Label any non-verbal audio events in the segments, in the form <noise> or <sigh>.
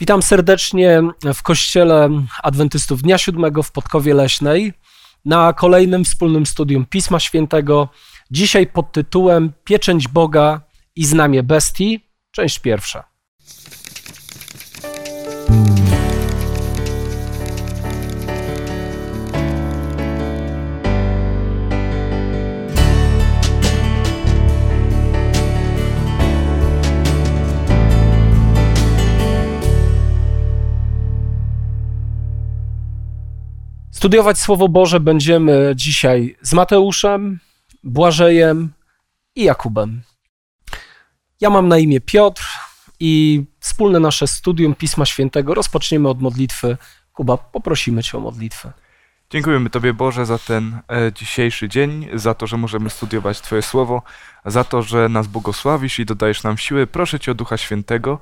Witam serdecznie w kościele Adwentystów Dnia Siódmego w Podkowie Leśnej na kolejnym wspólnym studium Pisma Świętego. Dzisiaj pod tytułem Pieczęć Boga i znamie bestii, część pierwsza. Studiować Słowo Boże będziemy dzisiaj z Mateuszem, Błażejem i Jakubem. Ja mam na imię Piotr i wspólne nasze studium Pisma Świętego rozpoczniemy od modlitwy. Kuba, poprosimy Cię o modlitwę. Dziękujemy Tobie Boże za ten e, dzisiejszy dzień, za to, że możemy studiować Twoje Słowo, za to, że nas błogosławisz i dodajesz nam siły. Proszę Cię o Ducha Świętego,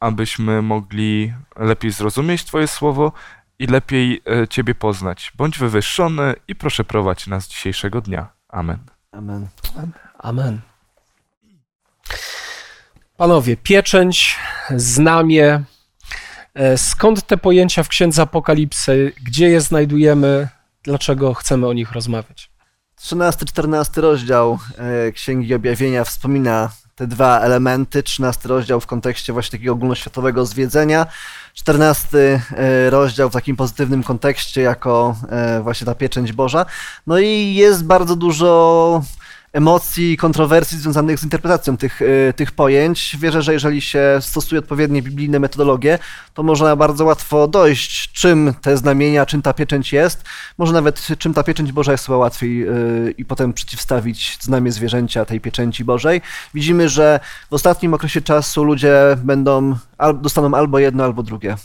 abyśmy mogli lepiej zrozumieć Twoje Słowo i lepiej e, Ciebie poznać. Bądź wywyższony i proszę prowadź nas dzisiejszego dnia. Amen. Amen. Amen. Panowie, pieczęć, znamie. E, Skąd te pojęcia w Księdze Apokalipsy? Gdzie je znajdujemy? Dlaczego chcemy o nich rozmawiać? 13-14 rozdział e, Księgi Objawienia wspomina te dwa elementy. 13 rozdział w kontekście właśnie takiego ogólnoświatowego zwiedzenia. 14 e, rozdział w takim pozytywnym kontekście jako e, właśnie ta pieczęć Boża. No i jest bardzo dużo emocji i kontrowersji związanych z interpretacją tych, y, tych pojęć. Wierzę, że jeżeli się stosuje odpowiednie biblijne metodologie, to można bardzo łatwo dojść, czym te znamienia, czym ta pieczęć jest. Może nawet czym ta pieczęć Boża jest chyba łatwiej y, i potem przeciwstawić znamie zwierzęcia tej pieczęci Bożej. Widzimy, że w ostatnim okresie czasu ludzie będą, dostaną albo jedno, albo drugie.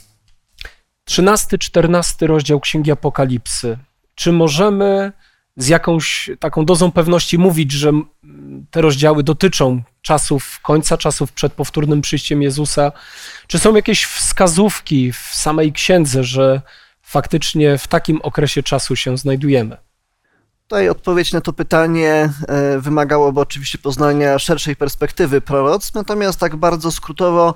13-14 rozdział Księgi Apokalipsy. Czy możemy z jakąś taką dozą pewności mówić, że te rozdziały dotyczą czasów końca, czasów przed powtórnym przyjściem Jezusa? Czy są jakieś wskazówki w samej księdze, że faktycznie w takim okresie czasu się znajdujemy? Tutaj odpowiedź na to pytanie e, wymagałoby oczywiście poznania szerszej perspektywy proroc, natomiast tak bardzo skrótowo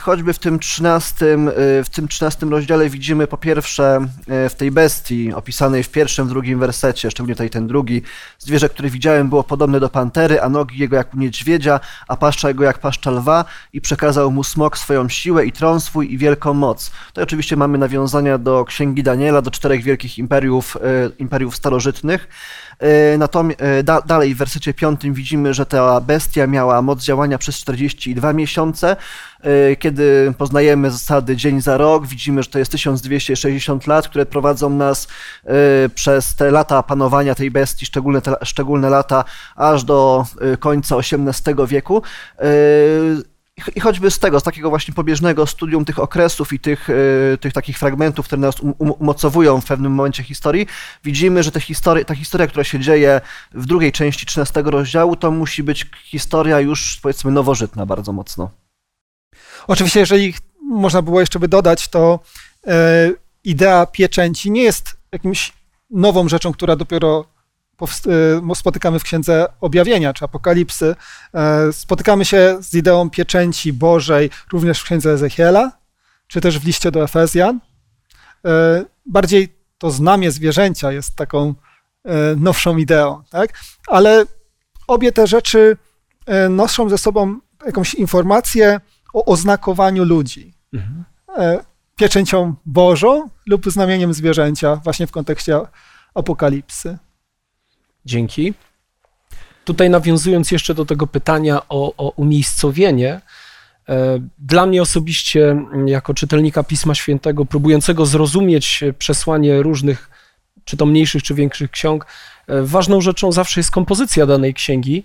choćby w tym 13, e, w tym 13 rozdziale widzimy po pierwsze e, w tej bestii opisanej w pierwszym, drugim wersecie, szczególnie tutaj ten drugi, zwierzę, które widziałem było podobne do pantery, a nogi jego jak u niedźwiedzia, a paszcza jego jak paszcza lwa i przekazał mu smok swoją siłę i tron swój i wielką moc. Tutaj oczywiście mamy nawiązania do Księgi Daniela, do czterech wielkich imperiów, imperiów starożytnych. Natomiast dalej w wersecie 5 widzimy, że ta bestia miała moc działania przez 42 miesiące, E, kiedy poznajemy zasady dzień za rok, widzimy, że to jest 1260 lat, które prowadzą nas e, przez te lata panowania tej bestii, szczególne, te, szczególne lata, aż do e, końca XVIII wieku. I choćby z tego, z takiego właśnie pobieżnego studium tych okresów i tych, tych takich fragmentów, które nas um, um, umocowują w pewnym momencie historii, widzimy, że te historie, ta historia, która się dzieje w drugiej części 13 rozdziału, to musi być historia już powiedzmy nowożytna bardzo mocno. Oczywiście, jeżeli można było jeszcze by dodać, to e, idea pieczęci nie jest jakimś nową rzeczą, która dopiero e, spotykamy w Księdze Objawienia czy Apokalipsy. E, spotykamy się z ideą pieczęci Bożej również w Księdze Ezechiela, czy też w liście do Efezjan. Bardziej to znamie zwierzęcia jest taką nowszą ideą, tak? ale obie te rzeczy noszą ze sobą jakąś informację o oznakowaniu ludzi. Mhm. E, pieczęcią Bożą lub znamieniem zwierzęcia, właśnie w kontekście apokalipsy. Dzięki. Tutaj nawiązując jeszcze do tego pytania o, o umiejscowienie, e, dla mnie osobiście, jako czytelnika Pisma Świętego, próbującego zrozumieć przesłanie różnych, czy to mniejszych, czy większych ksiąg, e, ważną rzeczą zawsze jest kompozycja danej księgi.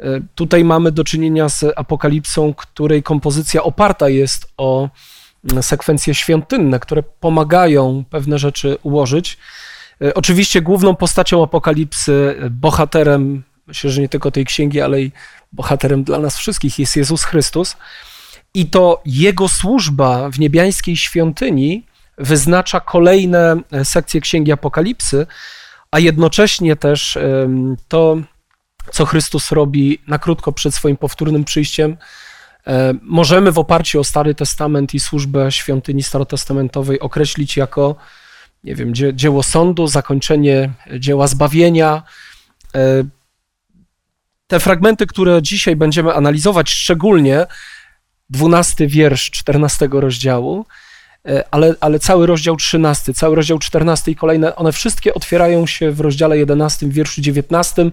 E, tutaj mamy do czynienia z apokalipsą, której kompozycja oparta jest o mm, sekwencje świątynne, które pomagają pewne rzeczy ułożyć. E, oczywiście główną postacią apokalipsy, bohaterem, myślę, że nie tylko tej księgi, ale i bohaterem dla nas wszystkich jest Jezus Chrystus. I to jego służba w niebiańskiej świątyni wyznacza kolejne e, sekcje księgi Apokalipsy, a jednocześnie też to co Chrystus robi na krótko przed swoim powtórnym przyjściem, E, możemy w oparciu o Stary Testament i służbę świątyni starotestamentowej określić jako, nie wiem, dzieło sądu, zakończenie dzieła zbawienia. E, te fragmenty, które dzisiaj będziemy analizować, szczególnie 12 wiersz 14 rozdziału, e, ale, ale cały rozdział 13, cały rozdział 14 i kolejne, one wszystkie otwierają się w rozdziale 11, wierszu 19, w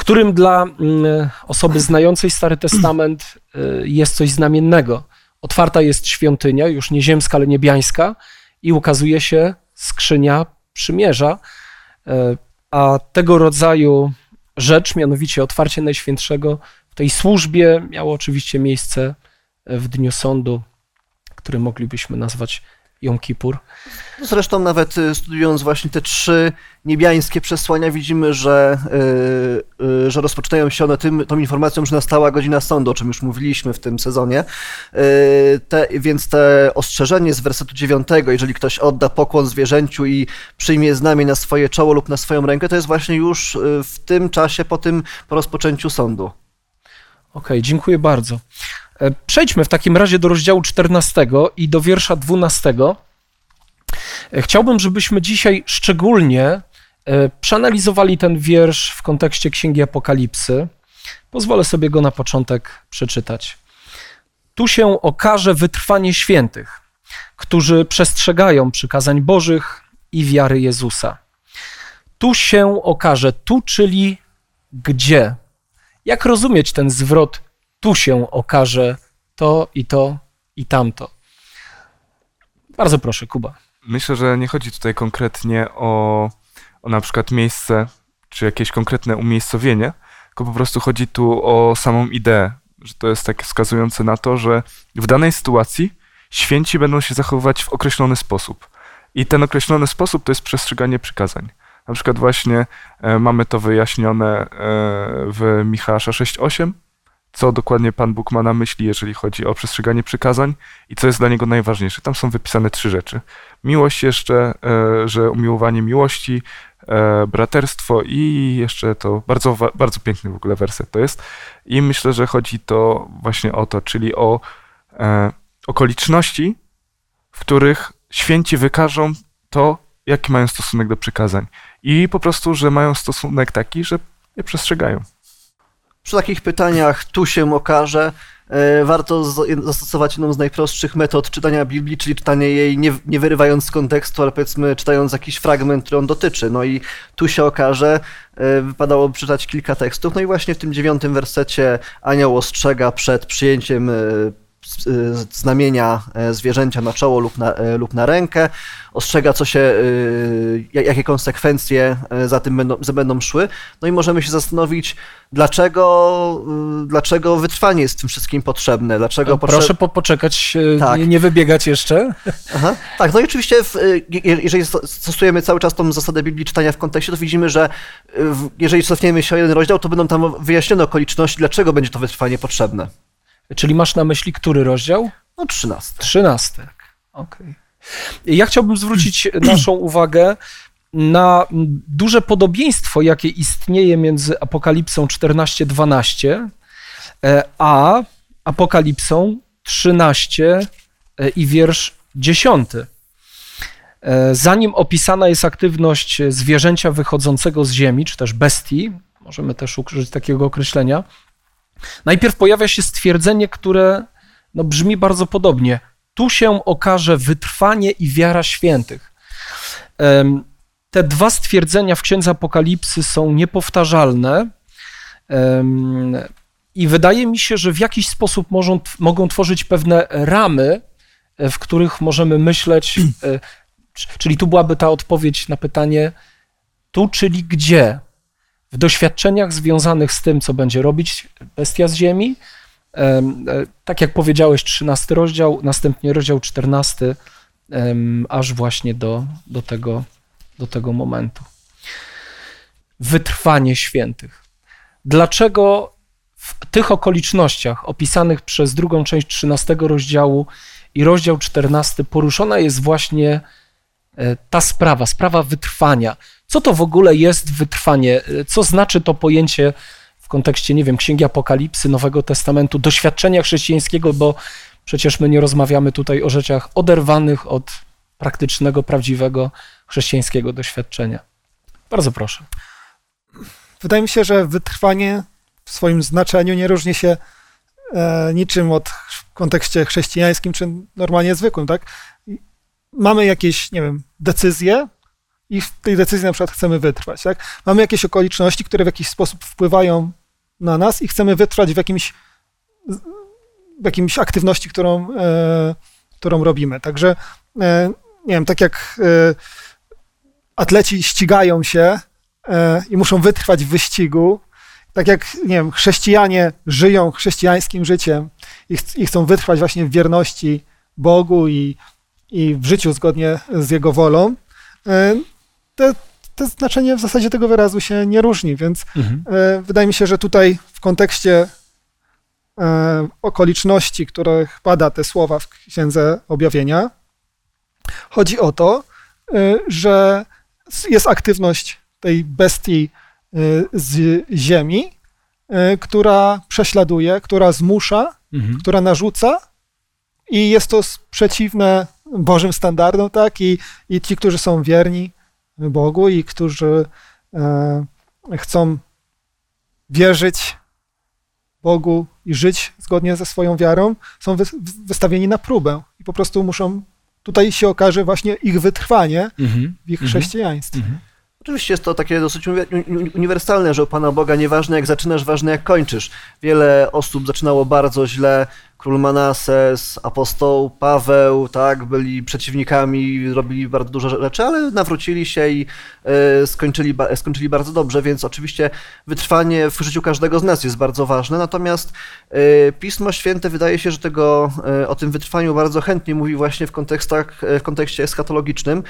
którym dla mm, osoby znającej Stary Testament e, jest coś znamiennego. Otwarta jest świątynia, już nie ziemska, ale niebiańska i ukazuje się skrzynia przymierza, e, a tego rodzaju rzecz, mianowicie otwarcie Najświętszego w tej służbie miało oczywiście miejsce w dniu sądu, który moglibyśmy nazwać Jom Kippur. Zresztą nawet y, studiując właśnie te trzy niebiańskie przesłania widzimy, że, yy, yy, że rozpoczynają się one tym, tą informacją, że nastała godzina sądu, o czym już mówiliśmy w tym sezonie. Yy, te, więc te ostrzeżenie z wersetu 9, jeżeli ktoś odda pokłon zwierzęciu i przyjmie znamię na swoje czoło lub na swoją rękę, to jest właśnie już y, w tym czasie po tym po rozpoczęciu sądu. Okej, okay, dziękuję bardzo. E, przejdźmy w takim razie do rozdziału 14 i do wiersza 12. E, chciałbym, żebyśmy dzisiaj szczególnie e, przeanalizowali ten wiersz w kontekście Księgi Apokalipsy. Pozwolę sobie go na początek przeczytać. Tu się okaże wytrwanie świętych, którzy przestrzegają przykazań Bożych i wiary Jezusa. Tu się okaże, tu czyli gdzie? Jak rozumieć ten zwrot tu się okaże to i to i tamto. Bardzo proszę, Kuba. Myślę, że nie chodzi tutaj konkretnie o, o na przykład miejsce czy jakieś konkretne umiejscowienie, tylko po prostu chodzi tu o samą ideę, że to jest takie wskazujące na to, że w danej sytuacji święci będą się zachowywać w określony sposób. I ten określony sposób to jest przestrzeganie przykazań. Na przykład właśnie e, mamy to wyjaśnione e, w Michała 6.8, co dokładnie Pan Bóg ma na myśli, jeżeli chodzi o przestrzeganie przykazań i co jest dla Niego najważniejsze. Tam są wypisane trzy rzeczy. Miłość jeszcze, e, że umiłowanie miłości, e, braterstwo i jeszcze to bardzo, bardzo piękny w ogóle werset to jest. I myślę, że chodzi to właśnie o to, czyli o e, okoliczności, w których święci wykażą to, jaki mają stosunek do przykazań. I po prostu, że mają stosunek taki, że je przestrzegają. Przy takich pytaniach tu się okaże, e, warto zastosować jedną z najprostszych metod czytania Biblii, czyli czytanie jej nie, nie wyrywając z kontekstu, ale powiedzmy czytając jakiś fragment, który on dotyczy. No i tu się okaże, e, wypadało przeczytać kilka tekstów. No i właśnie w tym dziewiątym wersecie anioł ostrzega przed przyjęciem e, znamienia zwierzęcia na czoło lub na, lub na rękę, ostrzega, co się, jakie konsekwencje za tym będą, za będą szły. No i możemy się zastanowić, dlaczego, dlaczego wytrwanie jest tym wszystkim potrzebne. Dlaczego Proszę po, poczekać, tak. nie, nie, wybiegać jeszcze. Aha, tak, no i oczywiście, w, jeżeli stosujemy cały czas tą zasadę Biblii czytania w kontekście, to widzimy, że jeżeli cofniemy się o jeden rozdział, to będą tam wyjaśnione okoliczności, dlaczego będzie to wytrwanie potrzebne. Czyli masz na myśli który rozdział? No, trzynasty. Trzynasty, okej. Okay. Ja chciałbym zwrócić <clears throat> naszą uwagę na duże podobieństwo, jakie istnieje między Apokalipsą 14-12 e, a Apokalipsą 13 e, i wiersz 10. E, zanim opisana jest aktywność zwierzęcia wychodzącego z ziemi, czy też bestii, możemy też użyć takiego określenia, najpierw pojawia się stwierdzenie, które no, brzmi bardzo podobnie. Tu się okaże wytrwanie i wiara świętych. Te dwa stwierdzenia w Księdze Apokalipsy są niepowtarzalne i wydaje mi się, że w jakiś sposób mogą, mogą tworzyć pewne ramy, w których możemy myśleć, e, czyli tu byłaby ta odpowiedź na pytanie tu, czyli gdzie? W doświadczeniach związanych z tym, co będzie robić bestia z ziemi, E, tak jak powiedziałeś, 13 rozdział, następnie rozdział 14, aż właśnie do, do, tego, do tego momentu. Wytrwanie świętych. Dlaczego w tych okolicznościach opisanych przez drugą część 13 rozdziału i rozdział 14 poruszona jest właśnie e, ta sprawa, sprawa wytrwania. Co to w ogóle jest wytrwanie? Co znaczy to pojęcie kontekście, nie wiem, Księgi Apokalipsy, Nowego Testamentu, doświadczenia chrześcijańskiego, bo przecież my nie rozmawiamy tutaj o rzeczach oderwanych od praktycznego, prawdziwego chrześcijańskiego doświadczenia. Bardzo proszę. Wydaje mi się, że wytrwanie w swoim znaczeniu nie różni się e, niczym od w kontekście chrześcijańskim czy normalnie zwykłym, tak? Mamy jakieś, nie wiem, decyzje i w tej decyzji na przykład chcemy wytrwać, tak? Mamy jakieś okoliczności, które w jakiś sposób wpływają na nas i chcemy wytrwać w jakimś, w jakimś aktywności, którą, e, którą robimy. Także, e, nie wiem, tak jak e, atleci ścigają się e, i muszą wytrwać w wyścigu, tak jak, nie wiem, chrześcijanie żyją chrześcijańskim życiem i, ch i chcą wytrwać właśnie w wierności Bogu i, i w życiu zgodnie z Jego wolą, e, te, te znaczenie w zasadzie tego wyrazu się nie różni, więc Mhm. e, wydaje mi się, że tutaj w kontekście e, okoliczności, których pada te słowa w Księdze Objawienia, chodzi o to, e, że jest aktywność tej bestii z ziemi, która prześladuje, która zmusza, Mhm. która narzuca i jest to s- przeciwne Bożym standardom, tak? I, i ci, którzy są wierni Bogu i którzy e, chcą wierzyć Bogu i żyć zgodnie ze swoją wiarą, są wy, wystawieni na próbę i po prostu muszą, tutaj się okaże właśnie ich wytrwanie Mhm. w ich Mhm. chrześcijaństwie. Mhm. Oczywiście jest to takie dosyć uni- uni- uniwersalne, że u Pana Boga nieważne jak zaczynasz, ważne jak kończysz. Wiele osób zaczynało bardzo źle. Król Manases, apostoł Paweł, tak, byli przeciwnikami, robili bardzo dużo rzeczy, ale nawrócili się i e, skończyli, skończyli bardzo dobrze, więc oczywiście wytrwanie w życiu każdego z nas jest bardzo ważne. Natomiast e, Pismo Święte wydaje się, że tego, e, o tym wytrwaniu bardzo chętnie mówi właśnie w, kontekstach, w kontekście eschatologicznym.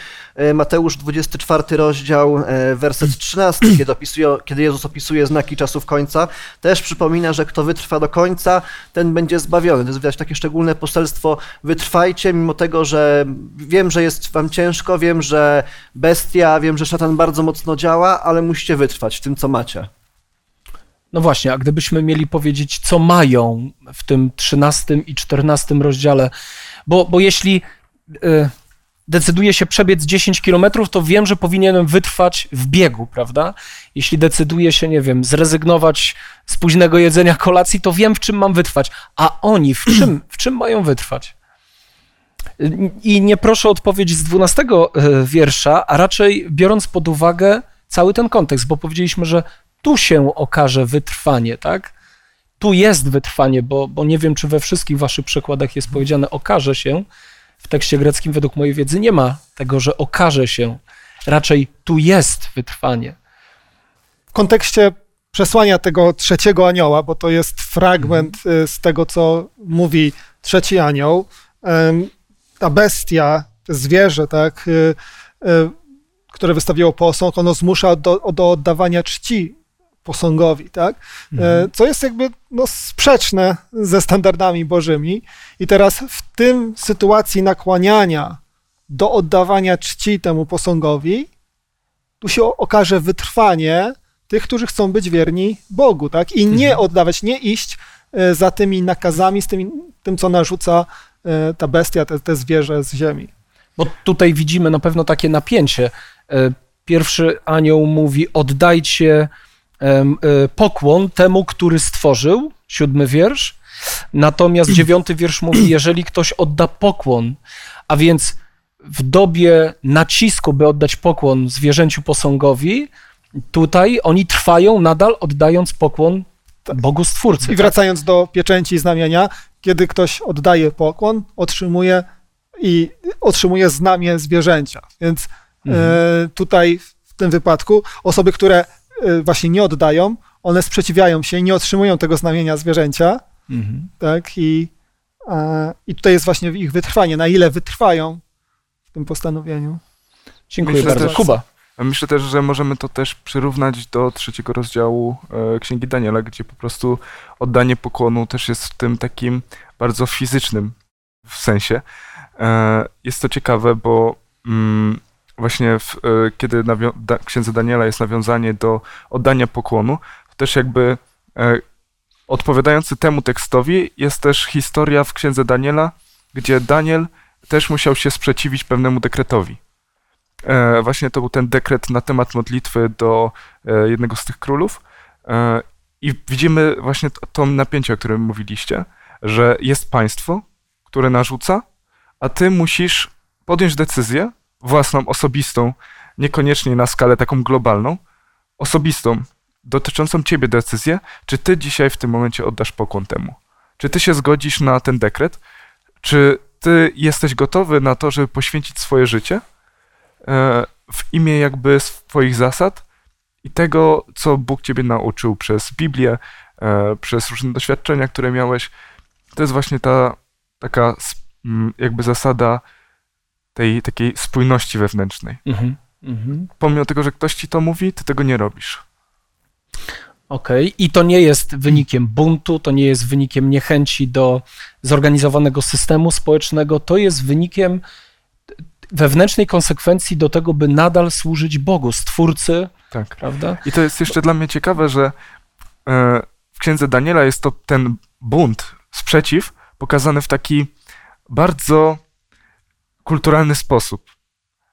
Mateusz 24 rozdział, werset 13, kiedy, opisuje, kiedy Jezus opisuje znaki czasów końca, też przypomina, że kto wytrwa do końca, ten będzie zbawiony. To jest widać takie szczególne poselstwo, wytrwajcie mimo tego, że wiem, że jest wam ciężko, wiem, że bestia, wiem, że szatan bardzo mocno działa, ale musicie wytrwać w tym, co macie. No właśnie, a gdybyśmy mieli powiedzieć, co mają w tym 13 i 14 rozdziale, bo, bo jeśli y, decyduję się przebiec 10 kilometrów, to wiem, że powinienem wytrwać w biegu, prawda? Jeśli decyduję się, nie wiem, zrezygnować z późnego jedzenia kolacji, to wiem, w czym mam wytrwać. A oni w czym, w czym mają wytrwać? I nie proszę o odpowiedź z 12 y, wiersza, a raczej biorąc pod uwagę cały ten kontekst, bo powiedzieliśmy, że tu się okaże wytrwanie, tak? Tu jest wytrwanie, bo, bo nie wiem, czy we wszystkich waszych przekładach jest powiedziane okaże się. W tekście greckim, według mojej wiedzy, nie ma tego, że okaże się. Raczej tu jest wytrwanie. w kontekście przesłania tego trzeciego anioła, bo to jest fragment y, z tego, co mówi trzeci anioł, ta bestia, zwierzę, tak, y, y, które wystawiło posąg, ono zmusza do, do oddawania czci posągowi, tak? E, Co jest jakby no, sprzeczne ze standardami bożymi. I teraz w tym sytuacji nakłaniania do oddawania czci temu posągowi, tu się okaże wytrwanie tych, którzy chcą być wierni Bogu, tak? I nie oddawać, nie iść e, za tymi nakazami, z tymi, tym, co narzuca e, ta bestia, te, te zwierzę z ziemi. Bo tutaj widzimy na pewno takie napięcie. Pierwszy anioł mówi: oddajcie pokłon temu, który stworzył, siódmy wiersz. Natomiast dziewiąty wiersz mówi: <clears throat> jeżeli ktoś odda pokłon, a więc w dobie nacisku, by oddać pokłon zwierzęciu posągowi, tutaj oni trwają nadal oddając pokłon Bogu Stwórcy. I wracając do pieczęci i znamienia, kiedy ktoś oddaje pokłon, otrzymuje i otrzymuje znamię zwierzęcia. Więc Mhm. e, tutaj w tym wypadku osoby, które e, właśnie nie oddają, one sprzeciwiają się i nie otrzymują tego znamienia zwierzęcia, Mhm. tak? I, e, I tutaj jest właśnie ich wytrwanie, na ile wytrwają w tym postanowieniu. Dziękuję Myślę bardzo. też- Kuba. A Myślę też, że możemy to też przyrównać do trzeciego rozdziału e, Księgi Daniela, gdzie po prostu oddanie pokłonu też jest w tym takim bardzo fizycznym w sensie. E, Jest to ciekawe, bo mm, właśnie w, e, kiedy nawio- da, księdze Daniela jest nawiązanie do oddania pokłonu, to też jakby E, odpowiadający temu tekstowi jest też historia w księdze Daniela, gdzie Daniel też musiał się sprzeciwić pewnemu dekretowi. E, właśnie to był ten dekret na temat modlitwy do e, jednego z tych królów. E, I widzimy właśnie to, to napięcie, o którym mówiliście, że jest państwo, które narzuca, a ty musisz podjąć decyzję własną, osobistą, niekoniecznie na skalę taką globalną, osobistą, dotyczącą ciebie decyzję, czy ty dzisiaj w tym momencie oddasz pokłon temu. Czy ty się zgodzisz na ten dekret? Czy ty jesteś gotowy na to, żeby poświęcić swoje życie e, w imię jakby swoich zasad i tego, co Bóg ciebie nauczył przez Biblię, e, przez różne doświadczenia, które miałeś. To jest właśnie ta taka jakby zasada tej takiej spójności wewnętrznej. Mhm, mhm. Pomimo tego, że ktoś ci to mówi, ty tego nie robisz. Okej, okay. i to nie jest wynikiem buntu, to nie jest wynikiem niechęci do zorganizowanego systemu społecznego, to jest wynikiem wewnętrznej konsekwencji do tego, by nadal służyć Bogu, Stwórcy, tak. prawda? I to jest jeszcze dla mnie ciekawe, że e, w księdze Daniela jest to ten bunt, sprzeciw, pokazany w taki bardzo kulturalny sposób.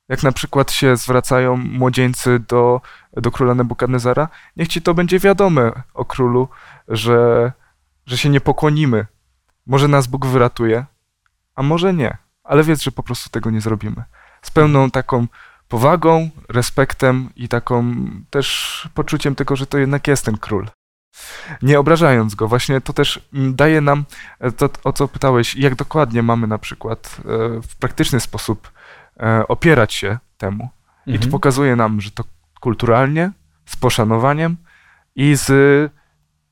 Jak na przykład się zwracają młodzieńcy do, do króla Nebukadnezara, niech ci to będzie wiadome o królu, że, że się nie pokłonimy. Może nas Bóg wyratuje, a może nie, ale wiedz, że po prostu tego nie zrobimy. Z pełną taką powagą, respektem i taką też poczuciem tego, że to jednak jest ten król. Nie obrażając go, właśnie to też daje nam e, to, o co pytałeś, jak dokładnie mamy na przykład e, w praktyczny sposób e, opierać się temu. Mhm. I to mhm. pokazuje nam, że to kulturalnie, z poszanowaniem i z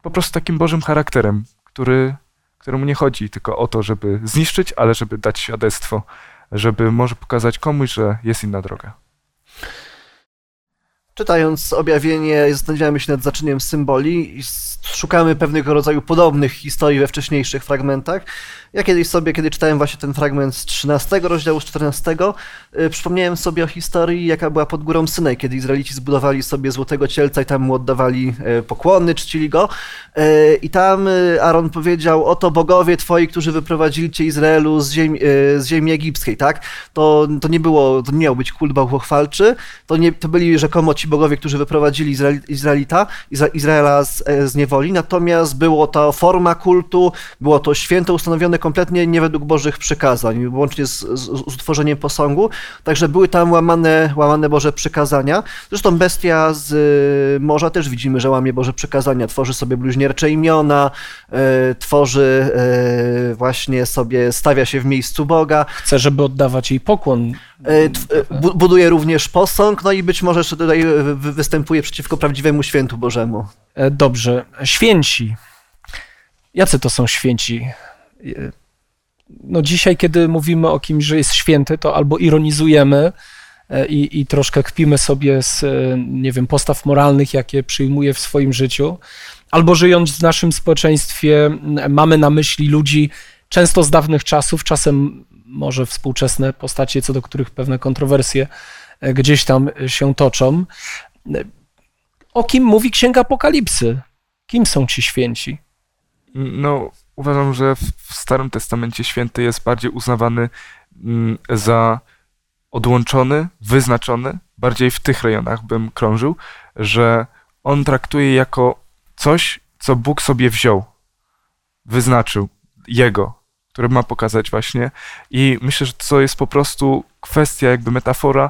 po prostu takim Bożym charakterem, który, któremu nie chodzi tylko o to, żeby zniszczyć, ale żeby dać świadectwo, żeby może pokazać komuś, że jest inna droga. Czytając objawienie, zastanawiamy się nad zaczyniem symboli i szukamy pewnego rodzaju podobnych historii we wcześniejszych fragmentach. Ja kiedyś sobie, kiedy czytałem właśnie ten fragment z 13 rozdziału, z 14, yy, przypomniałem sobie o historii, jaka była pod górą Synaj, kiedy Izraelici zbudowali sobie złotego cielca i tam mu oddawali yy, pokłony, czcili go. Yy, I tam y, Aaron powiedział, oto bogowie twoi, którzy wyprowadzili cię Izraelu z ziemi, z ziemi egipskiej, tak? To, to nie było, to nie miał być kult bałwochwalczy, to, nie, to byli rzekomo ci bogowie, którzy wyprowadzili Izrael, Izraelita, Izraela z, e, z niewoli, natomiast było to forma kultu, było to święto ustanowione kompletnie nie według Bożych przykazań, łącznie z, z, z utworzeniem posągu, także były tam łamane, łamane Boże przykazania. Zresztą bestia z y, morza też widzimy, że łamie Boże przykazania, tworzy sobie bluźniercze imiona, y, tworzy y, właśnie sobie, stawia się w miejscu Boga. Chce, żeby oddawać jej pokłon. Buduje również posąg, no i być może jeszcze tutaj występuje przeciwko prawdziwemu świętu Bożemu. E, dobrze. Święci. Jacy to są święci? no dzisiaj, kiedy mówimy o kimś, że jest święty, to albo ironizujemy e, i, i troszkę kpimy sobie z, e, nie wiem, postaw moralnych, jakie przyjmuje w swoim życiu, albo żyjąc w naszym społeczeństwie, mamy na myśli ludzi często z dawnych czasów, czasem może współczesne postacie, co do których pewne kontrowersje e, gdzieś tam się toczą. O kim mówi Księga Apokalipsy? Kim są ci święci? No, uważam, że w Starym Testamencie święty jest bardziej uznawany mm, za odłączony, wyznaczony, bardziej w tych rejonach bym krążył, że on traktuje jako coś, co Bóg sobie wziął, wyznaczył jego, które ma pokazać właśnie. I myślę, że to jest po prostu kwestia, jakby metafora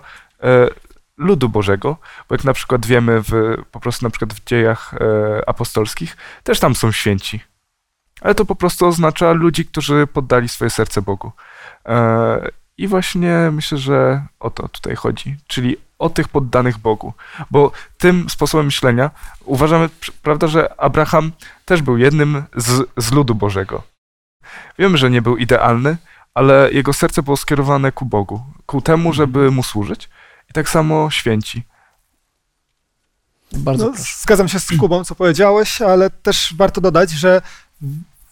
ludu Bożego, bo jak na przykład wiemy w, po prostu na przykład w dziejach e, apostolskich, też tam są święci ale to po prostu oznacza ludzi, którzy poddali swoje serce Bogu. E, I właśnie myślę, że o to tutaj chodzi, czyli o tych poddanych Bogu. Bo tym sposobem myślenia uważamy, prawda, że Abraham też był jednym z, z ludu Bożego. Wiemy, że nie był idealny, ale jego serce było skierowane ku Bogu, ku temu, żeby mu służyć. Tak samo święci. Bardzo no, Zgadzam się z Kubą, co powiedziałeś, ale też warto dodać, że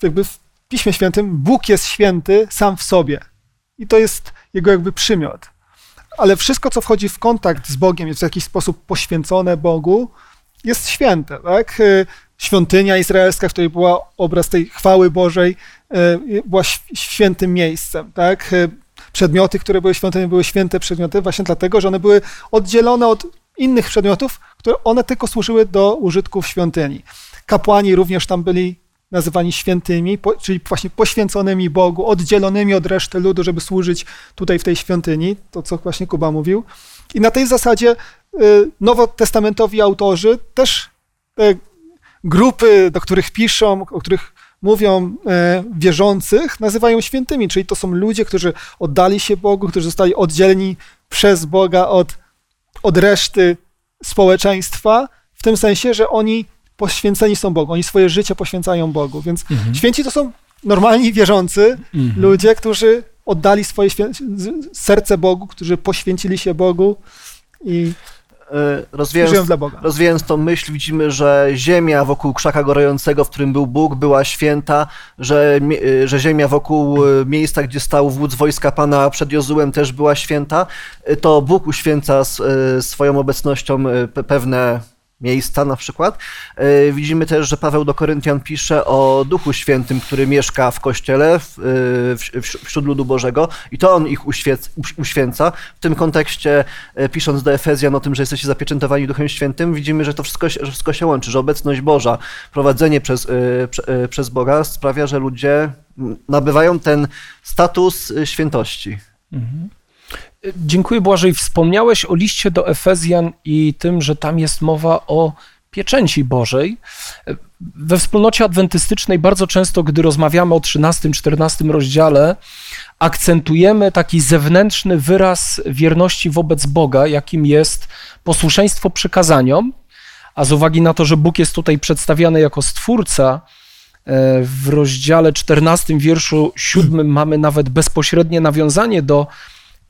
jakby w Piśmie Świętym Bóg jest święty sam w sobie. I to jest jego jakby przymiot. Ale wszystko, co wchodzi w kontakt z Bogiem, jest w jakiś sposób poświęcone Bogu, jest święte. Tak? E, świątynia izraelska, w której była obraz tej chwały Bożej, e, była świętym miejscem. Tak? Przedmioty, które były świątynie, były święte przedmioty właśnie dlatego, że one były oddzielone od innych przedmiotów, które one tylko służyły do użytku w świątyni. Kapłani również tam byli nazywani świętymi, czyli właśnie poświęconymi Bogu, oddzielonymi od reszty ludu, żeby służyć tutaj w tej świątyni, to co właśnie Kuba mówił. I na tej zasadzie y, nowotestamentowi autorzy też te grupy, do których piszą, o których mówią e, wierzących, nazywają świętymi, czyli to są ludzie, którzy oddali się Bogu, którzy zostali oddzieleni przez Boga od, od reszty społeczeństwa, w tym sensie, że oni poświęceni są Bogu, oni swoje życie poświęcają Bogu, więc mhm. święci to są normalni wierzący mhm. ludzie, którzy oddali swoje serce Bogu, którzy poświęcili się Bogu i rozwijając, rozwijając tą myśl, widzimy, że ziemia wokół krzaka gorącego, w którym był Bóg, była święta, że, e, że ziemia wokół e, miejsca, gdzie stał wódz wojska Pana przed Jozułem też była święta. To Bóg uświęca swoją obecnością pewne miejsca na przykład. E, widzimy też, że Paweł do Koryntian pisze o Duchu Świętym, który mieszka w Kościele, e, wśród ludu Bożego i to On ich uświęca. W tym kontekście, e, pisząc do Efezjan o tym, że jesteście zapieczętowani Duchem Świętym, widzimy, że to wszystko, że wszystko się łączy, że obecność Boża, prowadzenie przez, przez Boga sprawia, że ludzie nabywają ten status świętości. Mhm. Dziękuję Błażej. Wspomniałeś o liście do Efezjan i tym, że tam jest mowa o pieczęci Bożej. We wspólnocie adwentystycznej bardzo często, gdy rozmawiamy o 13-14 rozdziale, akcentujemy taki zewnętrzny wyraz wierności wobec Boga, jakim jest posłuszeństwo przykazaniom, a z uwagi na to, że Bóg jest tutaj przedstawiany jako stwórca, e, w rozdziale 14, wierszu 7 mamy nawet bezpośrednie nawiązanie do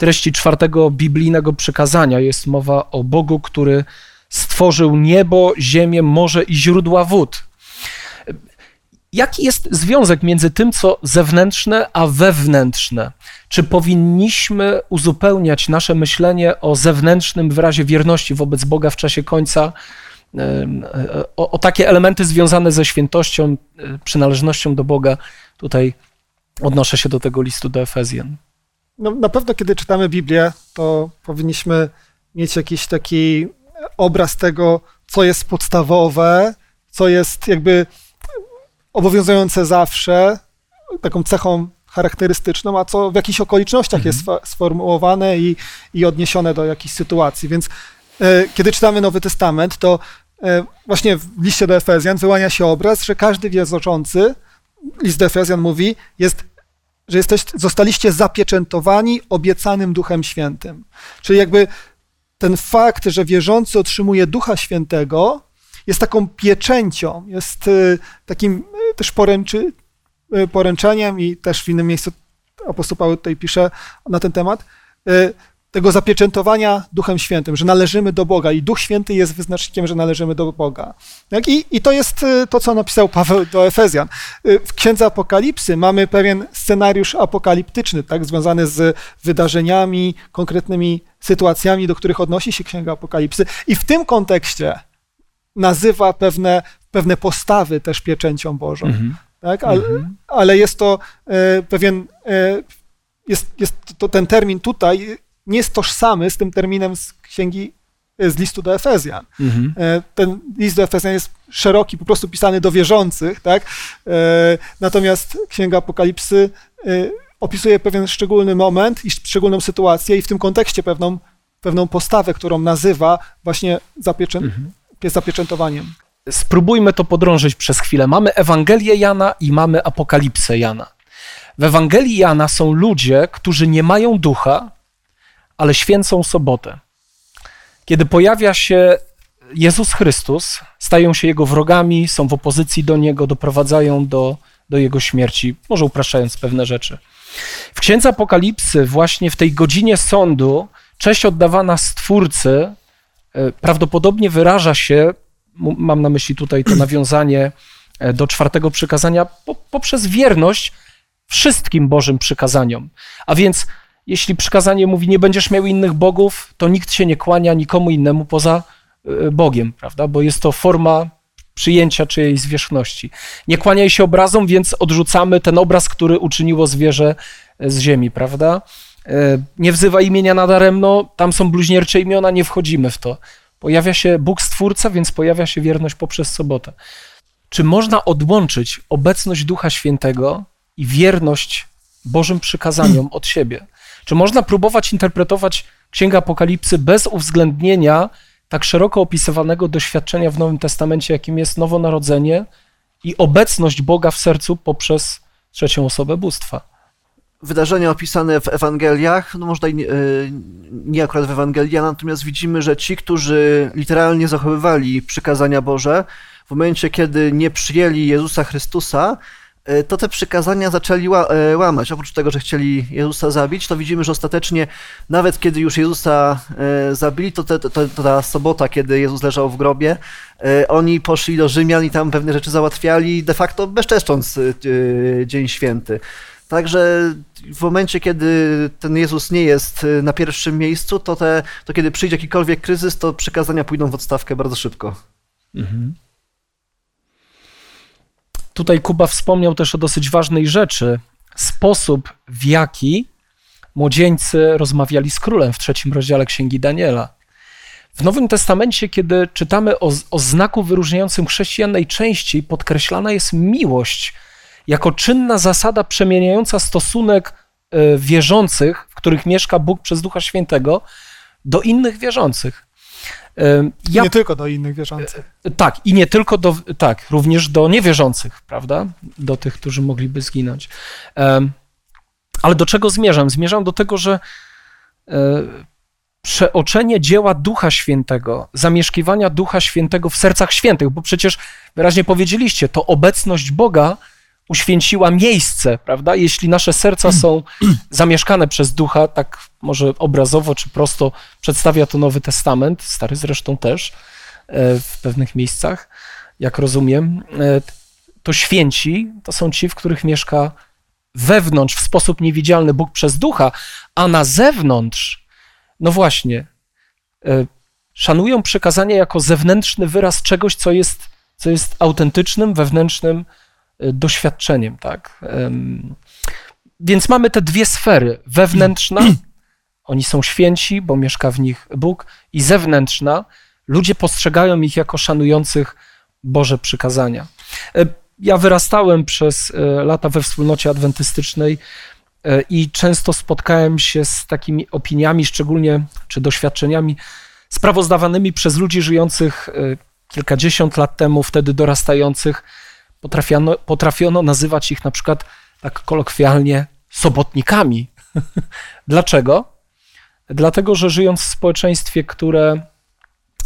treści czwartego biblijnego przykazania jest mowa o Bogu, który stworzył niebo, ziemię, morze i źródła wód. Jaki jest związek między tym, co zewnętrzne, a wewnętrzne? Czy powinniśmy uzupełniać nasze myślenie o zewnętrznym wyrazie wierności wobec Boga w czasie końca o, o takie elementy związane ze świętością, e, przynależnością do Boga? Tutaj odnoszę się do tego listu do Efezjan no, na pewno, kiedy czytamy Biblię, to powinniśmy mieć jakiś taki obraz tego, co jest podstawowe, co jest jakby obowiązujące zawsze, taką cechą charakterystyczną, a co w jakichś okolicznościach mhm. jest sformułowane i, i odniesione do jakiejś sytuacji. Więc e, kiedy czytamy Nowy Testament, to e, właśnie w liście do Efezjan wyłania się obraz, że każdy wierzący, list do Efezjan mówi, jest że jesteś, zostaliście zapieczętowani obiecanym Duchem Świętym. Czyli jakby ten fakt, że wierzący otrzymuje Ducha Świętego, jest taką pieczęcią, jest y, takim y, też poręczy, y, poręczeniem i też w innym miejscu apostoł Paweł tutaj pisze na ten temat, tego zapieczętowania Duchem Świętym, że należymy do Boga i Duch Święty jest wyznacznikiem, że należymy do Boga. Tak? I, I to jest y, to, co napisał Paweł do Efezjan. Y, w Księdze Apokalipsy mamy pewien scenariusz apokaliptyczny, tak, związany z wydarzeniami, konkretnymi sytuacjami, do których odnosi się Księga Apokalipsy i w tym kontekście nazywa pewne, pewne postawy też pieczęcią Bożą. Mhm. Tak? Ale, mhm. ale jest to e, pewien, e, jest, jest to ten termin tutaj nie jest tożsamy z tym terminem z księgi, e, z listu do Efezjan. Mhm. E, ten list do Efezjan jest szeroki, po prostu pisany do wierzących, tak? E, natomiast księga Apokalipsy opisuje pewien szczególny moment i szczególną sytuację i w tym kontekście pewną, pewną postawę, którą nazywa właśnie zapieczę, mhm. zapieczętowaniem. Spróbujmy to podrążyć przez chwilę. Mamy Ewangelię Jana i mamy Apokalipsę Jana. W Ewangelii Jana są ludzie, którzy nie mają ducha, ale święcą sobotę. Kiedy pojawia się Jezus Chrystus, stają się jego wrogami, są w opozycji do niego, doprowadzają do, do jego śmierci, może upraszczając pewne rzeczy. W Księdze Apokalipsy, właśnie w tej godzinie sądu, cześć oddawana Stwórcy e, prawdopodobnie wyraża się, mam na myśli tutaj to nawiązanie e, do czwartego przykazania, poprzez wierność wszystkim Bożym przykazaniom. A więc jeśli przykazanie mówi, nie będziesz miał innych bogów, to nikt się nie kłania nikomu innemu poza y, Bogiem, prawda? Bo jest to forma przyjęcia czyjejś zwierzchności. Nie kłaniaj się obrazom, więc odrzucamy ten obraz, który uczyniło zwierzę z ziemi, prawda? E, nie wzywa imienia nadaremno, tam są bluźniercze imiona, nie wchodzimy w to. Pojawia się Bóg Stwórca, więc pojawia się wierność poprzez sobotę. Czy można odłączyć obecność Ducha Świętego i wierność Bożym przykazaniom od siebie? Czy można próbować interpretować Księgę Apokalipsy bez uwzględnienia tak szeroko opisywanego doświadczenia w Nowym Testamencie, jakim jest nowonarodzenie i obecność Boga w sercu poprzez trzecią osobę bóstwa? wydarzenia opisane w Ewangeliach, no można nie, nie akurat w Ewangeliach, natomiast widzimy, że ci, którzy literalnie zachowywali przykazania Boże, w momencie, kiedy nie przyjęli Jezusa Chrystusa, e, to te przykazania zaczęli e, łamać. Oprócz tego, że chcieli Jezusa zabić, to widzimy, że ostatecznie, nawet kiedy już Jezusa e, zabili, to, te, to, ta sobota, kiedy Jezus leżał w grobie, oni poszli do Rzymian i tam pewne rzeczy załatwiali, de facto bezczeszcząc Dzień Święty. Także w momencie, kiedy ten Jezus nie jest na pierwszym miejscu, to, te, to kiedy przyjdzie jakikolwiek kryzys, to przykazania pójdą w odstawkę bardzo szybko. Mhm. Tutaj Kuba wspomniał też o dosyć ważnej rzeczy. Sposób, w jaki młodzieńcy rozmawiali z królem w trzecim rozdziale Księgi Daniela. W Nowym Testamencie, kiedy czytamy o, o znaku wyróżniającym chrześcijan najczęściej, podkreślana jest miłość jako czynna zasada przemieniająca stosunek e, wierzących, w których mieszka Bóg przez Ducha Świętego, do innych wierzących. E, ja, nie tylko do innych wierzących. E, tak, i nie tylko do, tak, również do niewierzących, prawda? Do tych, którzy mogliby zginąć. Ale do czego zmierzam? Zmierzam do tego, że przeoczenie dzieła Ducha Świętego, zamieszkiwania Ducha Świętego w sercach świętych, bo przecież wyraźnie powiedzieliście, to obecność Boga uświęciła miejsce, prawda? Jeśli nasze serca są <clears throat> zamieszkane przez ducha, tak może obrazowo czy prosto przedstawia to Nowy Testament, Stary zresztą też e, w pewnych miejscach, jak rozumiem, e, to święci to są ci, w których mieszka wewnątrz w sposób niewidzialny Bóg przez ducha, a na zewnątrz, no właśnie, e, szanują przekazania jako zewnętrzny wyraz czegoś, co jest, co jest autentycznym, wewnętrznym, doświadczeniem, tak? Więc mamy te dwie sfery. Wewnętrzna, <clears throat> oni są święci, bo mieszka w nich Bóg, i zewnętrzna, ludzie postrzegają ich jako szanujących Boże przykazania. Y, ja wyrastałem przez y, lata we wspólnocie adwentystycznej i często spotkałem się z takimi opiniami, szczególnie czy doświadczeniami sprawozdawanymi przez ludzi żyjących kilkadziesiąt lat temu, wtedy dorastających, potrafiono, potrafiono nazywać ich na przykład tak kolokwialnie sobotnikami. <laughs> Dlaczego? Dlatego, że żyjąc w społeczeństwie, które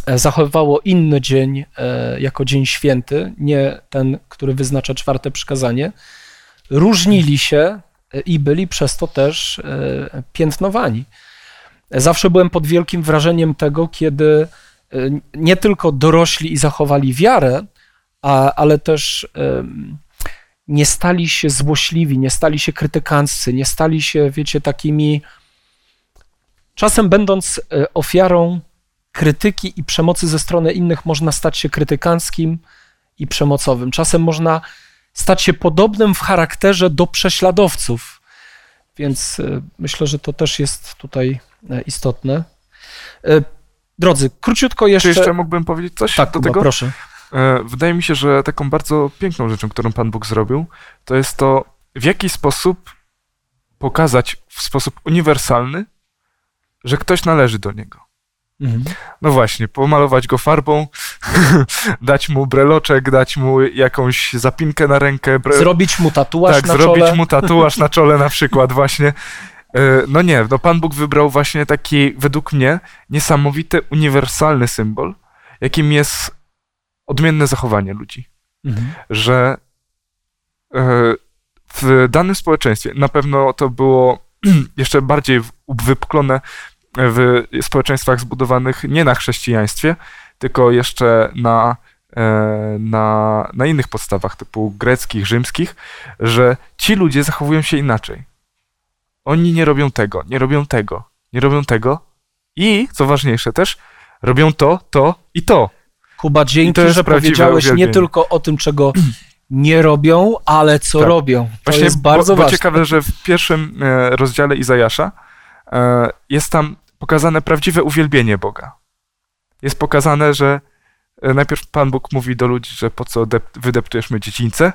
e, zachowywało inny dzień e, jako dzień święty, nie ten, który wyznacza czwarte przykazanie, różnili się e, i byli przez to też piętnowani. Zawsze byłem pod wielkim wrażeniem tego, kiedy nie tylko dorośli i zachowali wiarę, a, ale też nie stali się złośliwi, nie stali się krytykanccy, nie stali się, wiecie, takimi. Czasem, będąc e, ofiarą krytyki i przemocy ze strony innych, można stać się krytykanckim i przemocowym. Czasem można stać się podobnym w charakterze do prześladowców. Więc e, myślę, że to też jest tutaj e, istotne. Drodzy, króciutko jeszcze. Czy jeszcze mógłbym powiedzieć coś tak, do tego? proszę. E, wydaje mi się, że taką bardzo piękną rzeczą, którą Pan Bóg zrobił, to jest to, w jaki sposób pokazać w sposób uniwersalny, że ktoś należy do niego. Mhm. No właśnie, pomalować go farbą, <laughs> dać mu breloczek, dać mu jakąś zapinkę na rękę. Bre... Zrobić mu tatuaż tak, na zrobić czole. mu tatuaż na czole na przykład właśnie. E, no nie, no Pan Bóg wybrał właśnie taki, według mnie, niesamowity, uniwersalny symbol, jakim jest odmienne zachowanie ludzi. Mhm. Że e, w danym społeczeństwie na pewno to było <clears throat> jeszcze bardziej wypklone w społeczeństwach zbudowanych nie na chrześcijaństwie, tylko jeszcze na, e, na, na innych podstawach, typu greckich, rzymskich, że ci ludzie zachowują się inaczej. Oni nie robią tego, nie robią tego, nie robią tego i, co ważniejsze też, robią to, to i to. Kuba, dzięki, że powiedziałeś nie uwielbienie. tylko o tym, czego nie robią, ale co Tak. robią. To Właśnie, jest bardzo bo, bo ważne. ciekawe, że w pierwszym e, rozdziale Izajasza e, jest tam pokazane prawdziwe uwielbienie Boga. Jest pokazane, że e, najpierw Pan Bóg mówi do ludzi, że po co dep- wydeptujesz mnie dziedzińce,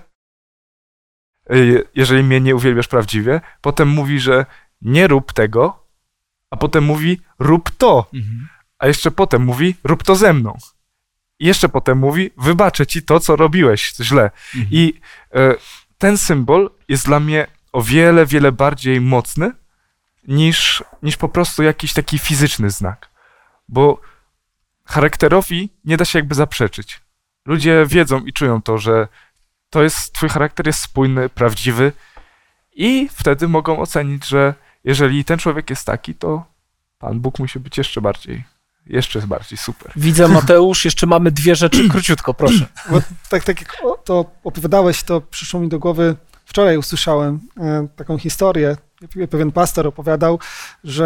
jeżeli mnie nie uwielbiasz prawdziwie. Potem mówi, że nie rób tego, a potem mówi rób to. Mhm. A jeszcze potem mówi rób to ze mną. I jeszcze potem mówi wybaczę ci to, co robiłeś źle. Mhm. I e, ten symbol jest dla mnie o wiele, wiele bardziej mocny niż, niż po prostu jakiś taki fizyczny znak. Bo charakterowi nie da się jakby zaprzeczyć. Ludzie wiedzą i czują to, że to jest, twój charakter jest spójny, prawdziwy i wtedy mogą ocenić, że jeżeli ten człowiek jest taki, to Pan Bóg musi być jeszcze bardziej, jeszcze bardziej super. Widzę, Mateusz, jeszcze mamy dwie rzeczy. <clears throat> Króciutko, proszę. Bo tak, tak jak to opowiadałeś, to przyszło mi do głowy, wczoraj usłyszałem e, taką historię. Pewien pastor opowiadał, że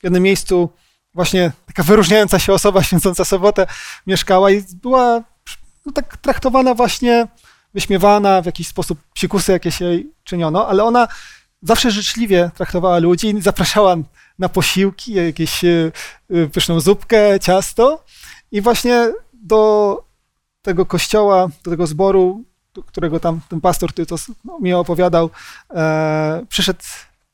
w jednym miejscu właśnie taka wyróżniająca się osoba święcąca sobotę mieszkała i była no, tak traktowana właśnie, wyśmiewana, w jakiś sposób psikusy jakieś jej czyniono, ale ona zawsze życzliwie traktowała ludzi i zapraszała na posiłki, jakieś e, e, pyszną zupkę, ciasto. I właśnie do tego kościoła, do tego zboru, do którego tam ten pastor, który to s- no, mi opowiadał, e, przyszedł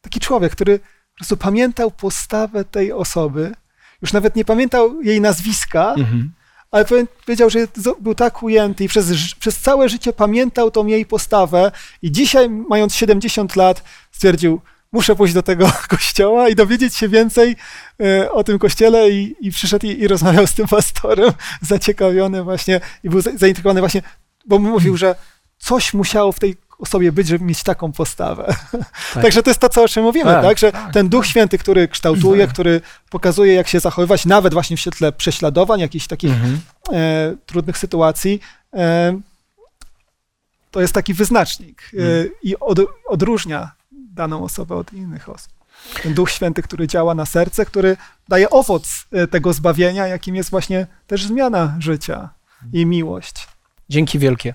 taki człowiek, który po prostu pamiętał postawę tej osoby, już nawet nie pamiętał jej nazwiska, Mhm. ale powie- powiedział, że był tak ujęty i przez, przez całe życie pamiętał tą jej postawę. I dzisiaj, mając 70 lat, stwierdził, muszę pójść do tego <laughs> kościoła i dowiedzieć się więcej e, o tym kościele i, i przyszedł i, i rozmawiał z tym pastorem, <laughs> zaciekawiony właśnie i był za- zaintrygowany właśnie, bo mówił, że coś musiało w tej osobie być, żeby mieć taką postawę. <laughs> Także to jest to, co o czym mówimy, Tak, tak? Że tak, ten Duch Święty, który kształtuje, który pokazuje, jak się zachowywać, nawet właśnie w świetle prześladowań, jakichś takich Mhm. e, trudnych sytuacji, e, to jest taki wyznacznik e, Mm. i od, odróżnia daną osobę od innych osób. Ten Duch Święty, który działa na serce, który daje owoc e, tego zbawienia, jakim jest właśnie też zmiana życia i miłość. Dzięki wielkie.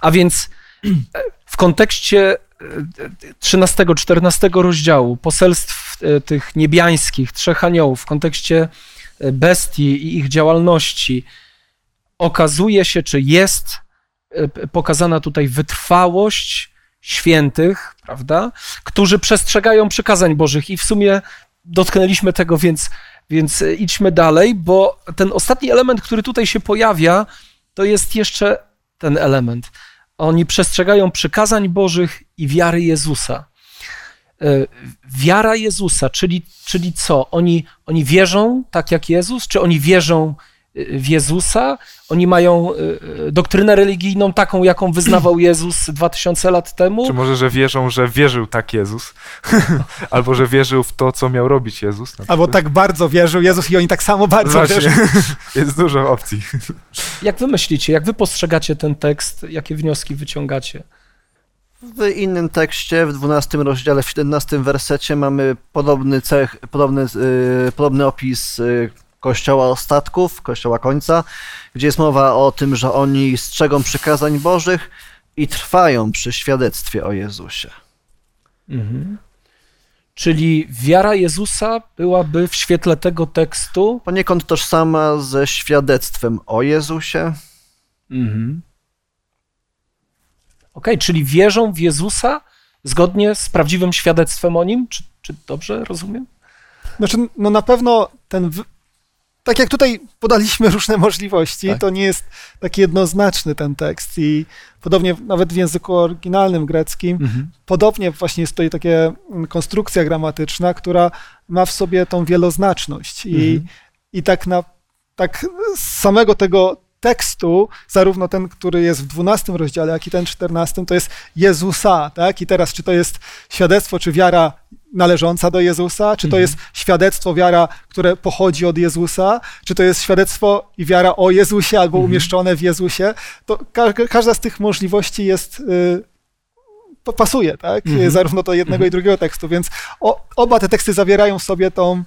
A więc e, w kontekście 13-14 rozdziału poselstw e, tych niebiańskich, trzech aniołów, w kontekście e, bestii i ich działalności, okazuje się, czy jest e, pokazana tutaj wytrwałość świętych, prawda, którzy przestrzegają przykazań Bożych i w sumie dotknęliśmy tego, więc, więc e, idźmy dalej, bo ten ostatni element, który tutaj się pojawia, to jest jeszcze ten element. Oni przestrzegają przykazań Bożych i wiary Jezusa. E, Wiara Jezusa, czyli, czyli co? Oni, oni wierzą tak jak Jezus, czy oni wierzą w Jezusa? Oni mają e, e, doktrynę religijną taką, jaką wyznawał <clears throat> Jezus 2000 lat temu? Czy może, że wierzą, że wierzył tak Jezus? <laughs> Albo, że wierzył w to, co miał robić Jezus? Albo tak bardzo wierzył Jezus i oni tak samo bardzo Właśnie. wierzą. <laughs> Jest dużo opcji. <laughs> Jak wy myślicie, jak wy postrzegacie ten tekst, jakie wnioski wyciągacie? W innym tekście, w 12 rozdziale, w 17 wersecie mamy podobny, cech, podobny, y, podobny opis y, kościoła ostatków, kościoła końca, gdzie jest mowa o tym, że oni strzegą przykazań Bożych i trwają przy świadectwie o Jezusie. Mhm. Czyli wiara Jezusa byłaby w świetle tego tekstu. Poniekąd tożsama ze świadectwem o Jezusie. Mhm. Okej, czyli wierzą w Jezusa zgodnie z prawdziwym świadectwem o nim? Czy, czy dobrze rozumiem? Znaczy, no na pewno ten. Tak jak tutaj podaliśmy <laughs> różne możliwości, Tak. to nie jest taki jednoznaczny ten tekst. I podobnie nawet w języku oryginalnym greckim, Mhm. podobnie właśnie jest tutaj takie mm, konstrukcja gramatyczna, która ma w sobie tą wieloznaczność. I, Mhm. i tak, na, tak z samego tego tekstu, zarówno ten, który jest w 12 rozdziale, jak i ten 14, to jest Jezusa, tak? I teraz, czy to jest świadectwo, czy wiara należąca do Jezusa, czy to Mhm. jest świadectwo, wiara, które pochodzi od Jezusa, czy to jest świadectwo i wiara o Jezusie albo Mhm. umieszczone w Jezusie, to ka każda z tych możliwości jest y, pa- pasuje, tak? Mhm. Zarówno do jednego i drugiego tekstu, więc o, oba te teksty zawierają w sobie tą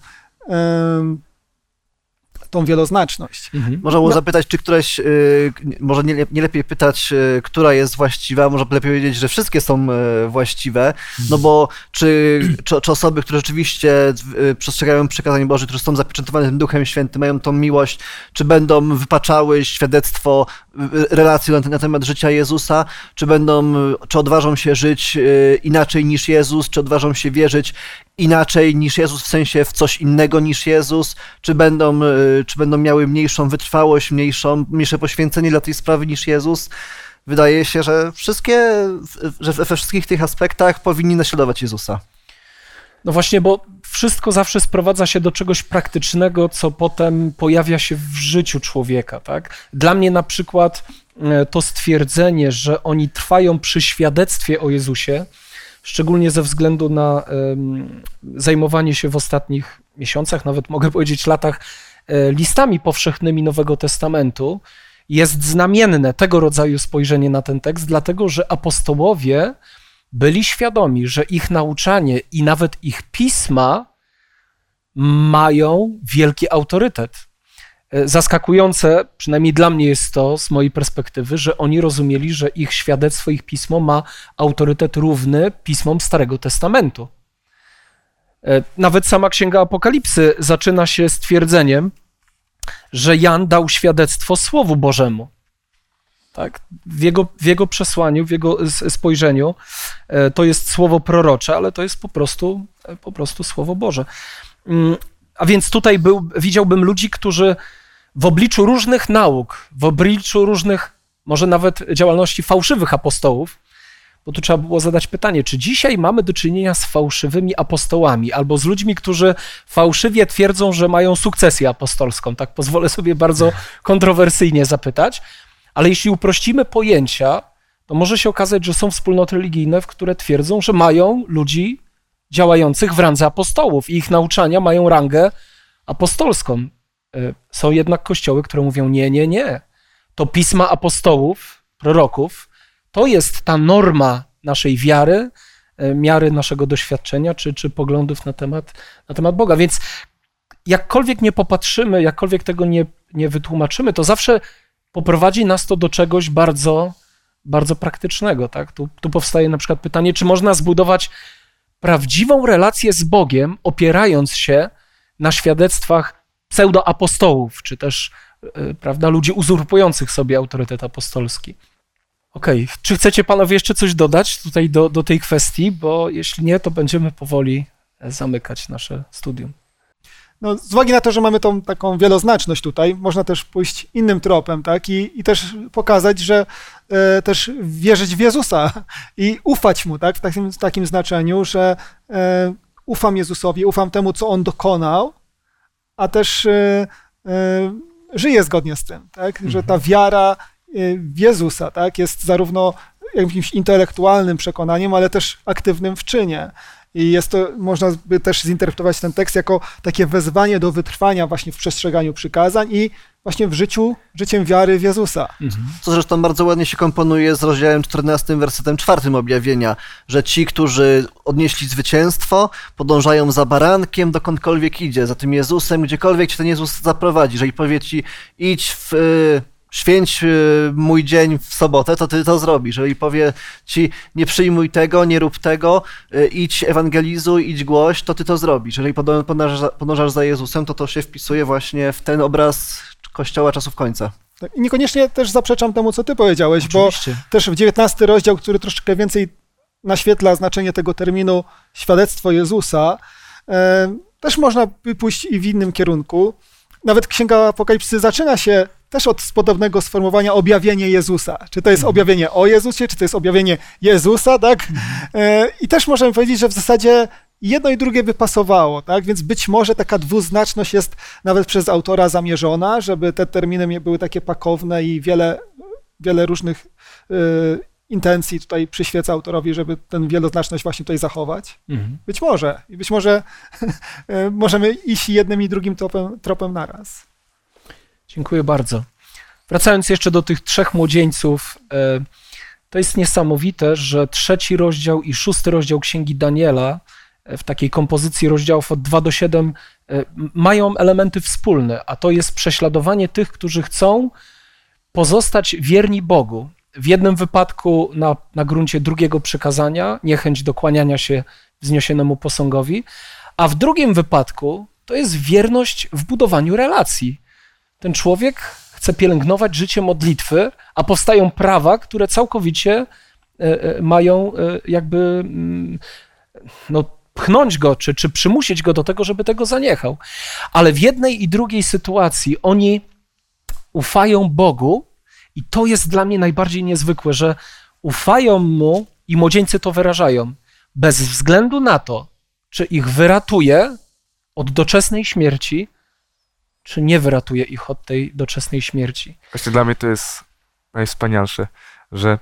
tą wieloznaczność. Mhm. Można było No. zapytać, czy któreś, y, może nie, nie lepiej pytać, y, która jest właściwa, może lepiej powiedzieć, że wszystkie są y, właściwe, no bo czy, czy, czy osoby, które rzeczywiście y, przestrzegają przykazań Bożych, które są zapieczętowane tym Duchem Świętym, mają tą miłość, czy będą wypaczały świadectwo, relacje na, na temat życia Jezusa, czy będą, czy odważą się żyć y, inaczej niż Jezus, czy odważą się wierzyć inaczej niż Jezus, w sensie w coś innego niż Jezus, czy będą, y, czy będą miały mniejszą wytrwałość, mniejszą, mniejsze poświęcenie dla tej sprawy niż Jezus. Wydaje się, że wszystkie, że we wszystkich tych aspektach powinni naśladować Jezusa. No właśnie, bo wszystko zawsze sprowadza się do czegoś praktycznego, co potem pojawia się w życiu człowieka, tak? Dla mnie na przykład e, to stwierdzenie, że oni trwają przy świadectwie o Jezusie, szczególnie ze względu na zajmowanie się w ostatnich miesiącach, nawet mogę powiedzieć latach, e, listami powszechnymi Nowego Testamentu, jest znamienne tego rodzaju spojrzenie na ten tekst, dlatego że apostołowie byli świadomi, że ich nauczanie i nawet ich pisma mają wielki autorytet. E, Zaskakujące, przynajmniej dla mnie jest to z mojej perspektywy, że oni rozumieli, że ich świadectwo, ich pismo ma autorytet równy pismom Starego Testamentu. E, Nawet sama Księga Apokalipsy zaczyna się stwierdzeniem, że Jan dał świadectwo Słowu Bożemu. Tak? W, jego, w jego przesłaniu, w jego spojrzeniu e, to jest słowo prorocze, ale to jest po prostu, po prostu Słowo Boże. Mm, A więc tutaj był, widziałbym ludzi, którzy w obliczu różnych nauk, w obliczu różnych, może nawet działalności fałszywych apostołów, bo tu trzeba było zadać pytanie, czy dzisiaj mamy do czynienia z fałszywymi apostołami, albo z ludźmi, którzy fałszywie twierdzą, że mają sukcesję apostolską. Tak pozwolę sobie bardzo <laughs> kontrowersyjnie zapytać. Ale jeśli uprościmy pojęcia, to może się okazać, że są wspólnoty religijne, w które twierdzą, że mają ludzi działających w randze apostołów i ich nauczania mają rangę apostolską. Y, Są jednak kościoły, które mówią: Nie, nie, nie. To pisma apostołów, proroków, to jest ta norma naszej wiary, y, miary naszego doświadczenia czy, czy poglądów na temat, na temat Boga. Więc jakkolwiek nie popatrzymy, jakkolwiek tego nie, nie wytłumaczymy, to zawsze poprowadzi nas to do czegoś bardzo, bardzo praktycznego. Tak? Tu, tu powstaje na przykład pytanie, czy można zbudować prawdziwą relację z Bogiem, opierając się na świadectwach pseudoapostołów, czy też y, prawda, ludzi uzurpujących sobie autorytet apostolski. Okej, czy chcecie panowie jeszcze coś dodać tutaj do, do tej kwestii? Bo jeśli nie, to będziemy powoli zamykać nasze studium. No, z uwagi na to, że mamy tą taką wieloznaczność tutaj, można też pójść innym tropem, tak? I, i też pokazać, że e, też wierzyć w Jezusa i ufać Mu, tak? W takim, takim znaczeniu, że e, ufam Jezusowi, ufam temu, co On dokonał, a też e, e, żyję zgodnie z tym, tak? Że ta wiara e, w Jezusa, tak? Jest zarówno jakimś intelektualnym przekonaniem, ale też aktywnym w czynie. I jest to, można by też zinterpretować ten tekst jako takie wezwanie do wytrwania właśnie w przestrzeganiu przykazań i właśnie w życiu, życiem wiary w Jezusa. Co zresztą bardzo ładnie się komponuje z rozdziałem 14, wersetem 4 objawienia, że ci, którzy odnieśli zwycięstwo, podążają za barankiem, dokądkolwiek idzie, za tym Jezusem, gdziekolwiek cię ten Jezus zaprowadzi. Jeżeli powie ci, idź w. Święć y, mój dzień w sobotę, to ty to zrobisz. Jeżeli powie ci, nie przyjmuj tego, nie rób tego, y, idź ewangelizuj, idź głoś, to ty to zrobisz. Jeżeli podążasz za- Jezusem, to to się wpisuje właśnie w ten obraz Kościoła czasów końca. Tak, I niekoniecznie też zaprzeczam temu, co ty powiedziałeś, bo Oczywiście. też w 19 rozdział, który troszeczkę więcej naświetla znaczenie tego terminu świadectwo Jezusa, e, też można by pójść i w innym kierunku. Nawet Księga Apokalipsy zaczyna się też od podobnego sformułowania objawienie Jezusa. Czy to jest objawienie o Jezusie, czy to jest objawienie Jezusa, tak? E, I też możemy powiedzieć, że w zasadzie jedno i drugie by pasowało, tak? Więc być może taka dwuznaczność jest nawet przez autora zamierzona, żeby te terminy były takie pakowne i wiele, wiele różnych y, intencji tutaj przyświeca autorowi, żeby tę wieloznaczność właśnie tutaj zachować. Mhm. Być może. I być może <laughs> możemy iść jednym i drugim tropem, tropem naraz. Dziękuję bardzo. Wracając jeszcze do tych trzech młodzieńców, e, to jest niesamowite, że trzeci rozdział i szósty rozdział Księgi Daniela e, w takiej kompozycji rozdziałów od 2 do 7 e, mają elementy wspólne, a to jest prześladowanie tych, którzy chcą pozostać wierni Bogu. W jednym wypadku na, na gruncie drugiego przykazania, niechęć do kłaniania się wzniesionemu posągowi, a w drugim wypadku to jest wierność w budowaniu relacji. Ten człowiek chce pielęgnować życie modlitwy, a powstają prawa, które całkowicie e, e, mają e, jakby mm, no, pchnąć go, czy, czy przymusić go do tego, żeby tego zaniechał. Ale w jednej i drugiej sytuacji oni ufają Bogu, i to jest dla mnie najbardziej niezwykłe, że ufają mu i młodzieńcy to wyrażają, bez względu na to, czy ich wyratuje od doczesnej śmierci, czy nie wyratuje ich od tej doczesnej śmierci. Właśnie dla mnie to jest najwspanialsze, że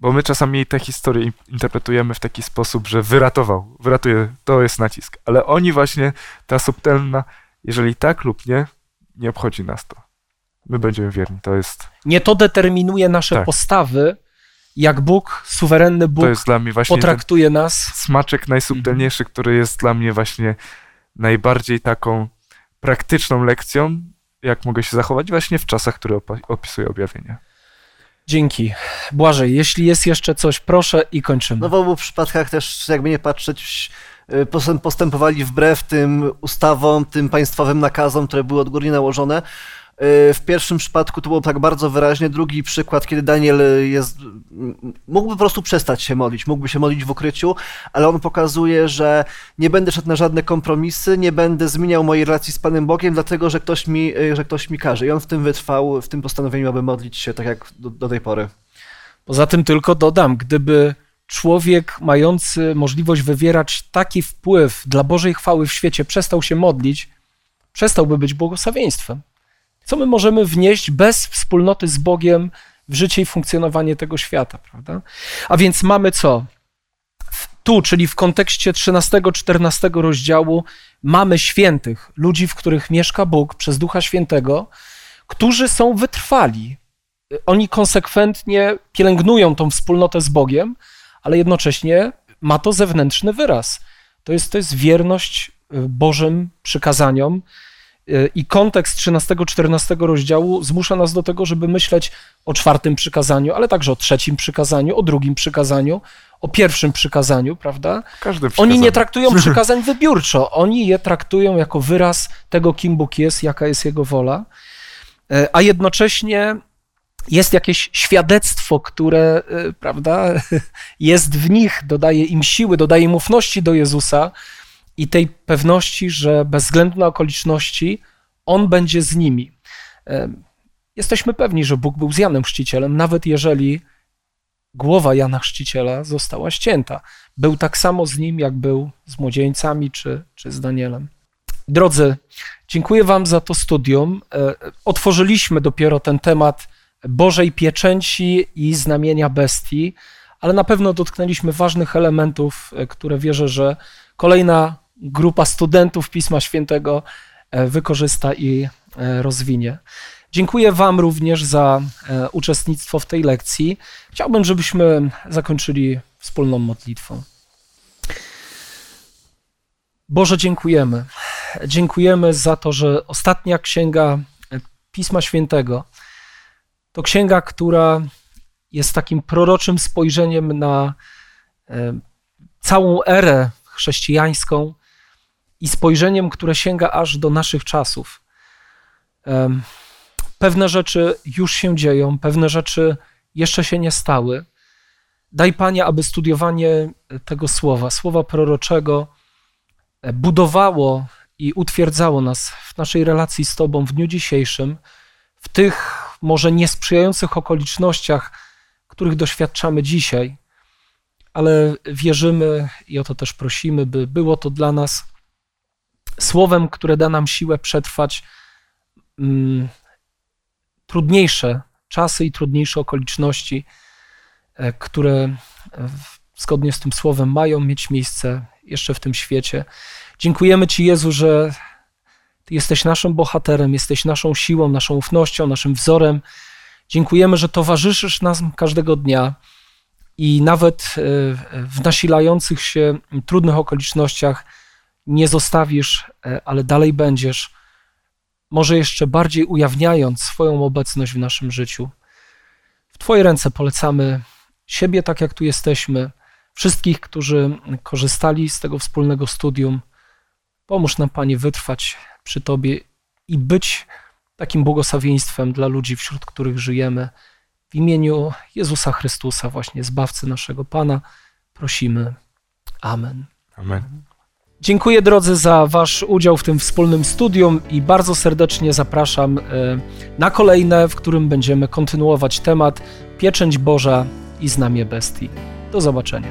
bo my czasami te historie interpretujemy w taki sposób, że wyratował, wyratuje, to jest nacisk. Ale oni właśnie, ta subtelna, jeżeli tak lub nie, nie obchodzi nas to. My będziemy wierni, to jest... Nie to determinuje nasze Tak. postawy, jak Bóg, suwerenny Bóg To jest dla mnie właśnie potraktuje nas. smaczek najsubtelniejszy, który jest dla mnie właśnie najbardziej taką praktyczną lekcją, jak mogę się zachować właśnie w czasach, które opisuje objawienie. Dzięki. Błażej, jeśli jest jeszcze coś, proszę i kończymy. No w obu przypadkach też, jakby nie patrzeć, y, postęp- postępowali wbrew tym ustawom, tym państwowym nakazom, które były odgórnie nałożone. Y, W pierwszym przypadku to było tak bardzo wyraźnie. Drugi przykład, kiedy Daniel jest, m- mógłby po prostu przestać się modlić, mógłby się modlić w ukryciu, ale on pokazuje, że nie będę szedł na żadne kompromisy, nie będę zmieniał mojej relacji z Panem Bogiem, dlatego że ktoś mi, y, że ktoś mi każe. I on w tym wytrwał, w tym postanowieniu, aby modlić się tak jak do, do tej pory. Poza tym tylko dodam, gdyby człowiek mający możliwość wywierać taki wpływ dla Bożej chwały w świecie przestał się modlić, przestałby być błogosławieństwem. Co my możemy wnieść bez wspólnoty z Bogiem w życie i funkcjonowanie tego świata, prawda? A więc mamy co? Tu, czyli w kontekście 13-14 rozdziału, mamy świętych, ludzi, w których mieszka Bóg przez Ducha Świętego, którzy są wytrwali, oni konsekwentnie pielęgnują tą wspólnotę z Bogiem, ale jednocześnie ma to zewnętrzny wyraz. To jest, to jest wierność y, Bożym przykazaniom. Y, I kontekst 13-14 rozdziału zmusza nas do tego, żeby myśleć o czwartym przykazaniu, ale także o trzecim przykazaniu, o drugim przykazaniu, o pierwszym przykazaniu, prawda? Każdy Oni nie traktują <laughs> przykazań wybiórczo, oni je traktują jako wyraz tego, kim Bóg jest, jaka jest Jego wola, E, a jednocześnie jest jakieś świadectwo, które, e, prawda, <laughs> jest w nich, dodaje im siły, dodaje im ufności do Jezusa i tej pewności, że bez względu na okoliczności On będzie z nimi. E, Jesteśmy pewni, że Bóg był z Janem Chrzcicielem, nawet jeżeli głowa Jana Chrzciciela została ścięta był tak samo z nim, jak był z młodzieńcami czy, czy z Danielem. Drodzy, dziękuję Wam za to studium. E, Otworzyliśmy dopiero ten temat Bożej pieczęci i znamienia bestii, ale na pewno dotknęliśmy ważnych elementów, e, które wierzę, że kolejna grupa studentów Pisma Świętego e, wykorzysta i e, rozwinie. Dziękuję Wam również za e, uczestnictwo w tej lekcji. Chciałbym, żebyśmy zakończyli wspólną modlitwą. Boże, dziękujemy. Dziękujemy za to, że ostatnia księga Pisma Świętego to księga, która jest takim proroczym spojrzeniem na całą erę chrześcijańską i spojrzeniem, które sięga aż do naszych czasów. Pewne rzeczy już się dzieją, pewne rzeczy jeszcze się nie stały. Daj Panie, aby studiowanie tego słowa, słowa proroczego, e, budowało i utwierdzało nas w naszej relacji z Tobą w dniu dzisiejszym, w tych może niesprzyjających okolicznościach, których doświadczamy dzisiaj, ale wierzymy i o to też prosimy, by było to dla nas słowem, które da nam siłę przetrwać mm, trudniejsze czasy i trudniejsze okoliczności, e, które w- zgodnie z tym słowem mają mieć miejsce jeszcze w tym świecie. Dziękujemy Ci, Jezu, że Ty jesteś naszym bohaterem, jesteś naszą siłą, naszą ufnością, naszym wzorem. Dziękujemy, że towarzyszysz nam każdego dnia i nawet e, w nasilających się trudnych okolicznościach nie zostawisz, e, ale dalej będziesz, może jeszcze bardziej ujawniając swoją obecność w naszym życiu. W Twoje ręce polecamy siebie, tak jak tu jesteśmy, wszystkich, którzy korzystali z tego wspólnego studium. Pomóż nam, Panie, wytrwać przy Tobie i być takim błogosławieństwem dla ludzi, wśród których żyjemy. W imieniu Jezusa Chrystusa, właśnie Zbawcy naszego Pana, prosimy. Amen. Amen. Dziękuję drodzy za Wasz udział w tym wspólnym studium i bardzo serdecznie zapraszam e, na kolejne, w którym będziemy kontynuować temat Pieczęć Boża i Znamie Bestii. Do zobaczenia.